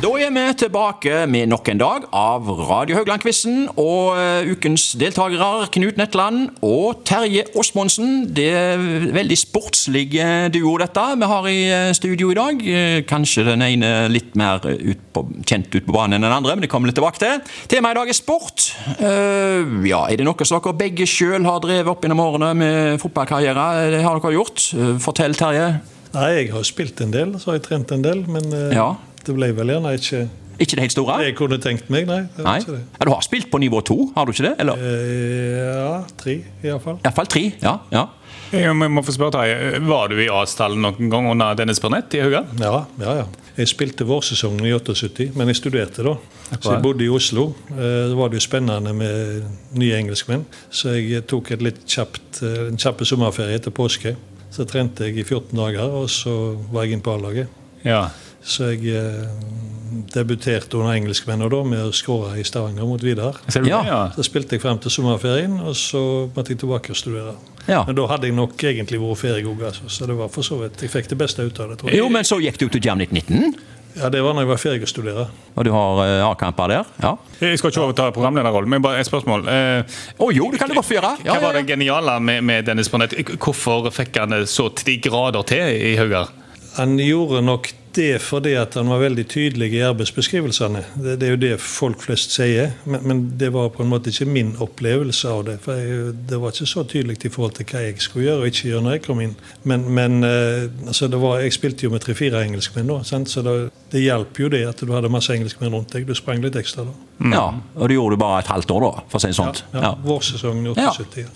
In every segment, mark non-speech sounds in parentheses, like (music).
Da er vi tilbake med nok en dag av Radio Haugland-quizen. Og eh, ukens deltakere Knut Netland og Terje Osmondsen. Det er veldig sportslig duo, dette vi har i eh, studio i dag. Eh, Kanskje den ene litt mer ut på, kjent ut på banen enn den andre, men det kommer vi litt tilbake til. Temaet i dag er sport. Uh, ja, Er det noe som dere begge sjøl har drevet opp gjennom årene med fotballkarriere? Det har dere gjort. Fortell, Terje. Nei, jeg har spilt en del, så har jeg trent en del, men uh, Ja. Det ble vel gjerne ikke Ikke det helt store? det jeg kunne tenkt meg, nei. Det Nei. ikke det. Ja, du har spilt på nivå to, har du ikke det? Eller? Eh, ja, tre iallfall. Iallfall tre. Ja, ja. Jeg må få spørre deg, Var du i A-stallen noen gang under Dennis Burnett i Hauga? Ja, ja, ja. Jeg spilte vårsesongen i 78, men jeg studerte da. Så jeg bodde i Oslo. Eh, Da var det jo spennende med nye engelskmenn, så jeg tok et litt kjapt, eh, en kjapp sommerferie etter påske. Så trente jeg i 14 dager, og så var jeg inn på A-laget. Ja. Så jeg eh, debuterte under engelskmennene da med å skåre i Stavanger mot Vidar. Ja. Så spilte jeg frem til sommerferien, og så måtte jeg tilbake og studere. Ja. Men da hadde jeg nok egentlig vært ferdig altså. så det var for så vidt Jeg fikk det beste ut av det, tror jeg. Jo, men så gikk du til Jam 1919, Ja, Det var når jeg var ferdig og du har uh, A-kamper der. Ja. Jeg skal ikke overta programlederrollen, men bare et spørsmål. Uh, Å jo, det kan du godt få gjøre. Ja, Hva var det geniale med, med Dennis Bonnet? Hvorfor fikk han det så til de grader til i Haugar? Han gjorde nok det fordi at han var veldig tydelig i arbeidsbeskrivelsene. Det, det er jo det folk flest sier, men, men det var på en måte ikke min opplevelse av det. For jeg, Det var ikke så tydelig i forhold til hva jeg skulle gjøre og ikke gjøre når jeg kom inn. Men, men eh, altså det var, jeg spilte jo med tre-fire engelskmenn da, sant? så det, det hjalp jo det at du hadde masse engelskmenn rundt deg. Du sprang litt ekstra da. ja. Og det gjorde du bare et halvt år, da, for å si det sånt. Ja, Ja. Vårsesongen i Ja. 78.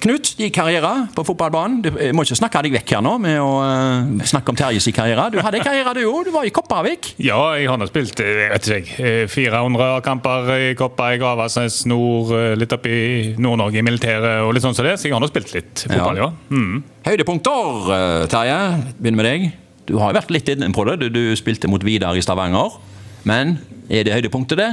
Knut, din karriere på fotballbanen. Du jeg må ikke snakke deg vekk her nå med å uh, snakke om Terjes karriere. Du hadde karriere, du òg. Du var i Kopervik. Ja, jeg har nå spilt eh, vet ikke jeg, eh, 400 kamper i Koppa, i Gravasnes, nord, litt opp i Nord-Norge i militæret og litt sånn som det, så jeg har nå spilt litt fotball, ja. Mm. Høydepunkter, Terje. Begynner med deg. Du har vært litt inne på det. Du, du spilte mot Vidar i Stavanger. Men er det høydepunktet, det?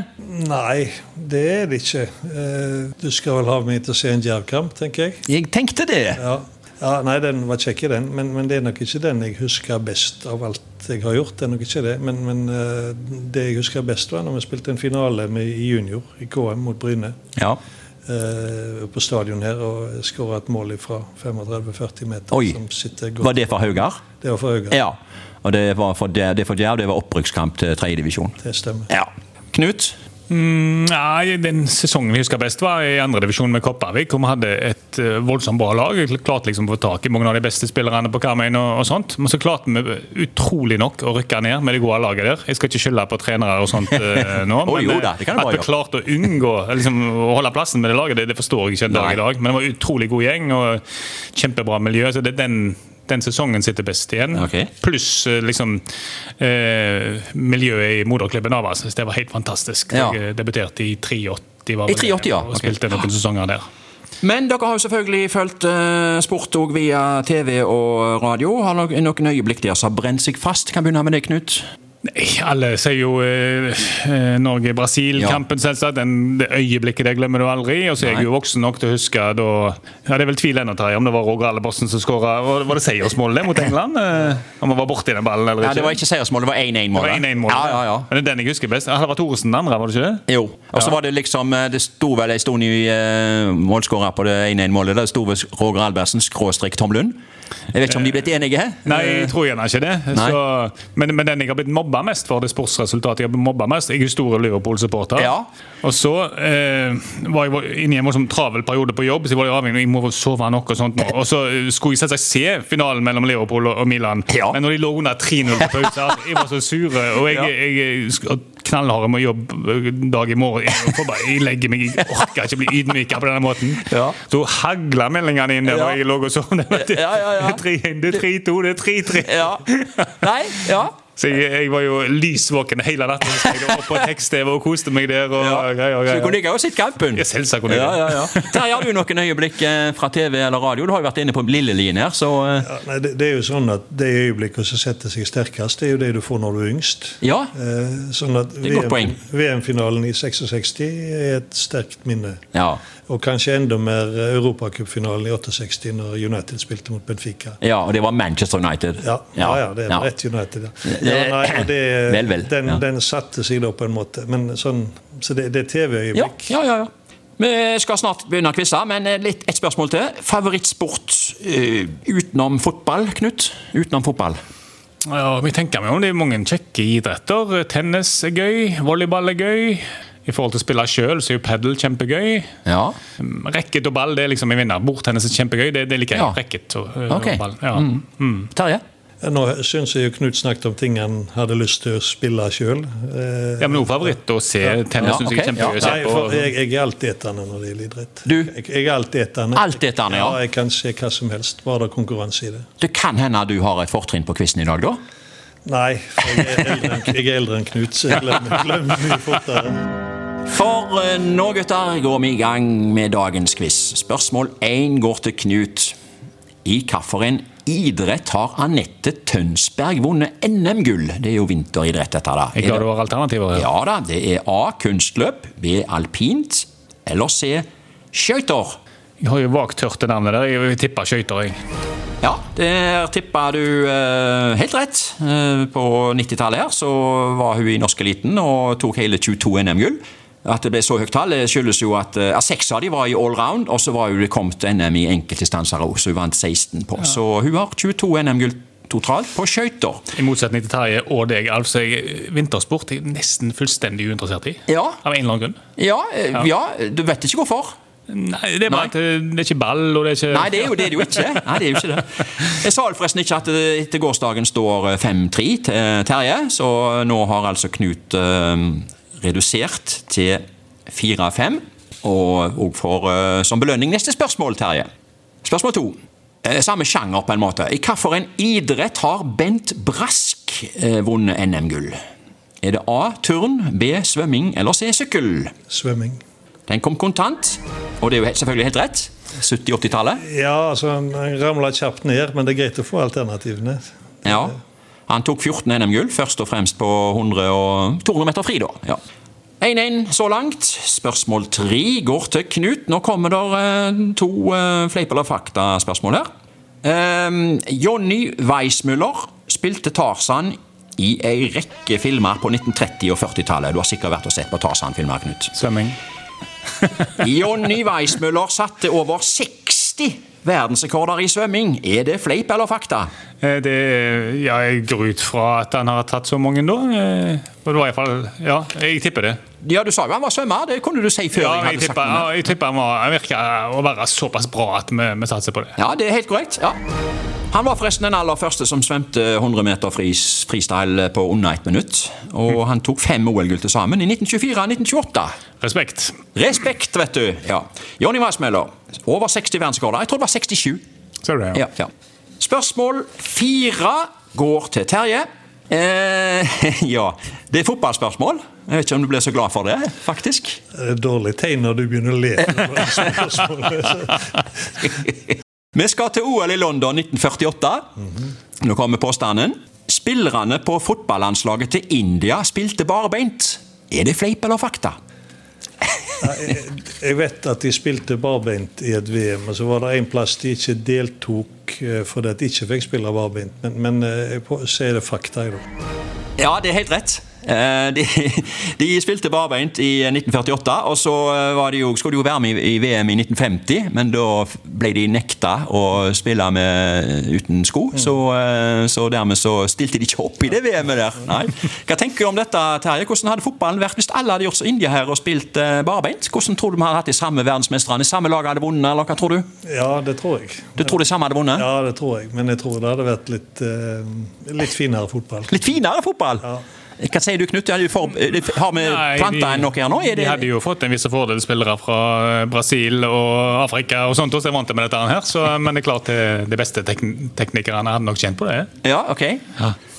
Nei, det er det ikke. Eh, Du skal vel ha meg til å se en djervkamp, tenker jeg. Jeg tenkte det. Ja. ja, Nei, den var kjekk den, men, men det er nok ikke den jeg husker best av alt jeg har gjort. det er nok ikke det, Men, men eh, det jeg husker best, var når vi spilte en finale med, i junior i KM mot Bryne. Ja. Eh, på stadion her og skåra et mål fra 35-40 meter. Oi. Som sitter godt. Var det for Haugar? Det var for Haugar. Ja. Og det var for det, det for Djerv, det var opprykkskamp til tredjedivisjon. Det stemmer. Ja. Knut? Mm, nei, Den sesongen vi husker best, var i andredivisjon med Kopervik. hvor Vi hadde et eh, voldsomt bra lag. Klarte liksom å få tak i mange av de beste spillerne på Karmøy. Og, og sånt. Men så klarte vi utrolig nok å rykke ned med det gode laget der. Jeg skal ikke skylde på trenere og sånt uh, (laughs) nå, Å, jo eh, da, at vi klarte å unngå liksom, å holde plassen med det laget, det, det forstår jeg ikke en dag i dag. Men det var en utrolig god gjeng og kjempebra miljø. så det er den den sesongen sitter best igjen. Okay. Pluss eh, liksom eh, miljøet i moderklubben Avas. Det var helt fantastisk. Ja. Jeg debuterte i 83, var I det, 83, ja. og Ok. spilte noen sesonger der. Men dere har jo selvfølgelig fulgt eh, sport òg via TV og radio. Har dere noen øyeblikk der som har brent seg fast? Kan begynne med deg, Knut. Nei, alle sier jo eh, eh, Norge-Brasil-kampen, selvsagt. Den, det øyeblikket det glemmer du aldri. Og så er Nei. jeg jo voksen nok til å huske da ja, Det er vel tvil ennå, Terje, om det var Roger Alebossen som skåra Var det seiersmålet mot England? (laughs) Eh, om han var borti den ballen eller Ja. Det var ikke seiersmålet, det var 1-1-målet. Det var 1-1-målet. Ja, ja, ja. Men det er den jeg husker best. Hadde vært Thoresen den andre, var det ikke det? Jo. Og så Ja. var det liksom eh, Det sto vel en stund i uh, målskårer på det 1-1-målet. Det sto Roger Albertsen skråstrek Tom Lund. Jeg vet ikke om de er blitt enige? Nei, jeg tror gjerne ikke det. Så, men, men den jeg har blitt mobba mest for, det sportsresultatet jeg har blitt mobba mest Jeg er stor Liverpool-supporter. Ja. Og så eh, var jeg inne i en sånn travel periode på jobb, så jeg var avhengig jeg må sove nok. Og sånt nå. Og så eh, skulle jeg selvsagt se finalen mellom Liverpool og Milan, Ja. men når de lå under 3-0 på pause Jeg var så sur. og jeg, Ja. jeg, jeg sk- knallhard med jobb eh, dag i morgen. Jeg, bare, jeg legger meg, jeg orker ikke bli ydmyka på denne måten. Ja. Så hagla meldingene inn der Ja. jeg lå og sov. Det er 3-1, det er 3-2, det er 3-3. Ja. Nei? Ja. Så jeg, jeg var jo lysvåken hele natten. Så jeg var på tekst-TV og koste meg der. og ja. greier og Så du greier. kunne ligge og sett kampen? Ja, selvsagt kunne jeg Ja, ja, ja. Terje, har du noen øyeblikk eh, fra TV eller radio? Du har jo vært inne på Lillelien her, så eh, Ja, nei, det, det er jo sånn at det øyeblikket som setter seg sterkest, det er jo det du får når du er yngst. Ja. Eh, sånn at et. VM-finalen i 66 er et sterkt minne. Ja. Og kanskje enda mer Europacupfinalen i 68, når United spilte mot Benfica. Ja, og det var Manchester United. Ja, ja, ja det er Ja. rett United. Ja. Ja, nei, og det, (clears throat) Vel, vel, Den, ja. den satte seg da på en måte. Men sånn, så det, det er TV-øyeblikk. ja, ja. ja. Vi skal snart begynne å quize, men eh, litt, et spørsmål til. Favorittsport uh, utenom fotball, Knut? Utenom fotball? Ja, vi tenker meg om det er mange kjekke idretter. Tennis er gøy, volleyball er gøy. I forhold til å spille sjøl, så er jo padel kjempegøy. Ja. Rekket og ball det er liksom en vinner. Bordtennis er kjempegøy. Det, det liker jeg. Ja. Rekket og, og ball. Ja. Mm. Terje? Nå syns jeg jo Knut snakket om ting han hadde lyst til å spille sjøl. Eh, ja, men noe favoritt å se tennis. Ja, synes jeg er kjempegøy å nei, se for på. jeg, jeg er altetende når det gjelder idrett. Du? Jeg, jeg er altetende. Altetende, ja. ja. Jeg kan se hva som helst, bare det er konkurranse i det. Det kan hende du har et fortrinn på quizen i dag, da? Nei, for jeg er eldre enn, jeg er eldre enn Knut, så jeg glemmer, glemmer mye fortere. For eh, nå, gutter, går vi i gang med dagens quiz. Spørsmål én går til Knut. I hvilken idrett har Anette Tønsberg vunnet NM-gull? Det er jo vinteridrett, dette. da. Jeg klarer du har alternativer. Ja da, det er A. Kunstløp. B. Alpint. Eller C. Skøyter. Jeg har jo vagt hørt det navnet der. Jeg tipper skøyter. jeg. Ja, der tippa du eh, helt rett. Eh, på 90-tallet her så var hun i norskeliten og tok hele 22 NM-gull. At det ble så høyt tall, det skyldes jo at eh, ja, seks av de var i allround, og så var jo det kommet NM i enkeltdistanser òg, så hun vant 16 på. Så hun har 22 NM-gull totalt på skøyter. I motsetning til Terje og deg. altså er Vintersport er nesten fullstendig uinteressert i. Ja, Av en eller annen grunn. ja, eh, ja, du vet ikke hvorfor? Nei, det er Nei. bare at det det er ikke ball, og det er ikke Nei, det er jo det er jo ikke. Nei, det er jo ikke det. Jeg sa forresten ikke at det etter gårsdagen står eh, 5-3 til Terje, så nå har altså Knut eh, redusert til 4-5. Og, og får eh, som belønning neste spørsmål, Terje. Spørsmål to. Eh, samme sjanger, på en måte. I hvilken idrett har Bent Brask eh, vunnet NM-gull? Er det A. turn, B. svømming eller C. sykkel? Svømming. Den kom kontant, og det er jo selvfølgelig helt rett. 70-80-tallet. Ja, altså, han ramla kjapt ned, men det er greit å få alternativene. Ja. Han tok 14 NM-gull, først og fremst på 100 og 200 meter fri. da. Ja. 1-1 så langt. Spørsmål 3 går til Knut. Nå kommer det eh, to eh, fleip eller fakta-spørsmål her. Um, Jonny Weissmuller spilte Tarzan i ei rekke filmer på 1930- og 40-tallet. Du har sikkert vært og sett på Tarzan-filmer, Knut. Svømming. (laughs) Jonny Weissmuller satte over 60 verdensrekorder i svømming. Er det fleip eller fakta? Eh, Det, ja, jeg går ut fra at han har tatt så mange, da. Eh, det var i fall, ja, jeg tipper det. Ja, du sa jo han var svømmer. Det kunne du si før. Ja, jeg jeg tipper, ja, jeg tipper han, var, han virker å være såpass bra at vi, vi satser på det. Ja, det er helt korrekt. ja. Han var forresten den aller første som svømte 100 meter freestyle på under ett minutt. Og han tok fem OL-gull til sammen i 1924 og 1928. Respekt. Respekt, vet du. ja. Jonny Weissmøller, over 60 verdensrekorder. Jeg tror det var 67. Ser du det? Ja, ja. Spørsmål fire går til Terje. Eh, (laughs) ja, det er fotballspørsmål. Jeg vet ikke om du ble så glad for det, faktisk. Det er dårlig tegn når du begynner å le. (laughs) Vi skal til OL i London 1948. Nå kommer påstanden. Spillerne på fotballandslaget til India spilte barbeint. Er det fleip eller fakta? Jeg- vet at de spilte barbeint i et VM, og så var det en plass de ikke deltok eh, fordi de ikke fikk spille barbeint. Men, men eh, jeg sier det fakta, jeg, da. Ja, det er helt rett. Eh, De, de spilte barbeint i 1948, og så eh, var de jo, skulle de jo være med i VM i 1950, men da ble de nekta å spille med uten sko, så, eh, så dermed så stilte de ikke opp i det VM-et der. Nei. Hva tenker du om dette, Terje? Hvordan hadde fotballen vært hvis alle hadde gjort som India her og spilt barbeint? Hvordan tror du vi hadde hatt de samme verdensmestrene? Samme lag hadde vunnet, eller hva tror du? Ja, det tror jeg. Du tror de samme hadde vunnet? Ja, det tror jeg. Men jeg tror det hadde vært litt, litt finere fotball. Litt finere fotball? Ja. Hva sier du, Knut? har, for, har vi Nei, planta en noe her nå? Er De det, hadde jo fått en viss fordel spillere fra eh, Brasil og Afrika, og sånt, og så er vant til med dette her, så, men det er klart det- de beste tek teknikerne hadde nok kjent på det. Ja, ok.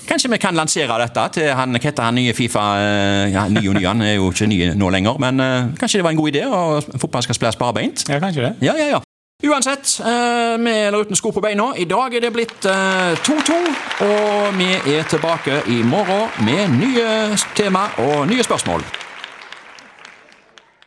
Kanskje vi kan lansere dette til han, hva heter han nye Fifa eh, ja, Ny og ny, han er jo ikke ny nå lenger, men uh, kanskje det var en god idé, og fotball skal spilles barbeint? Ja, kanskje det. Ja, ja, ja. Uansett, eh, med eller uten sko på beina, i dag er det blitt eh, 2-2, og vi er tilbake i morgen med nye tema og nye spørsmål.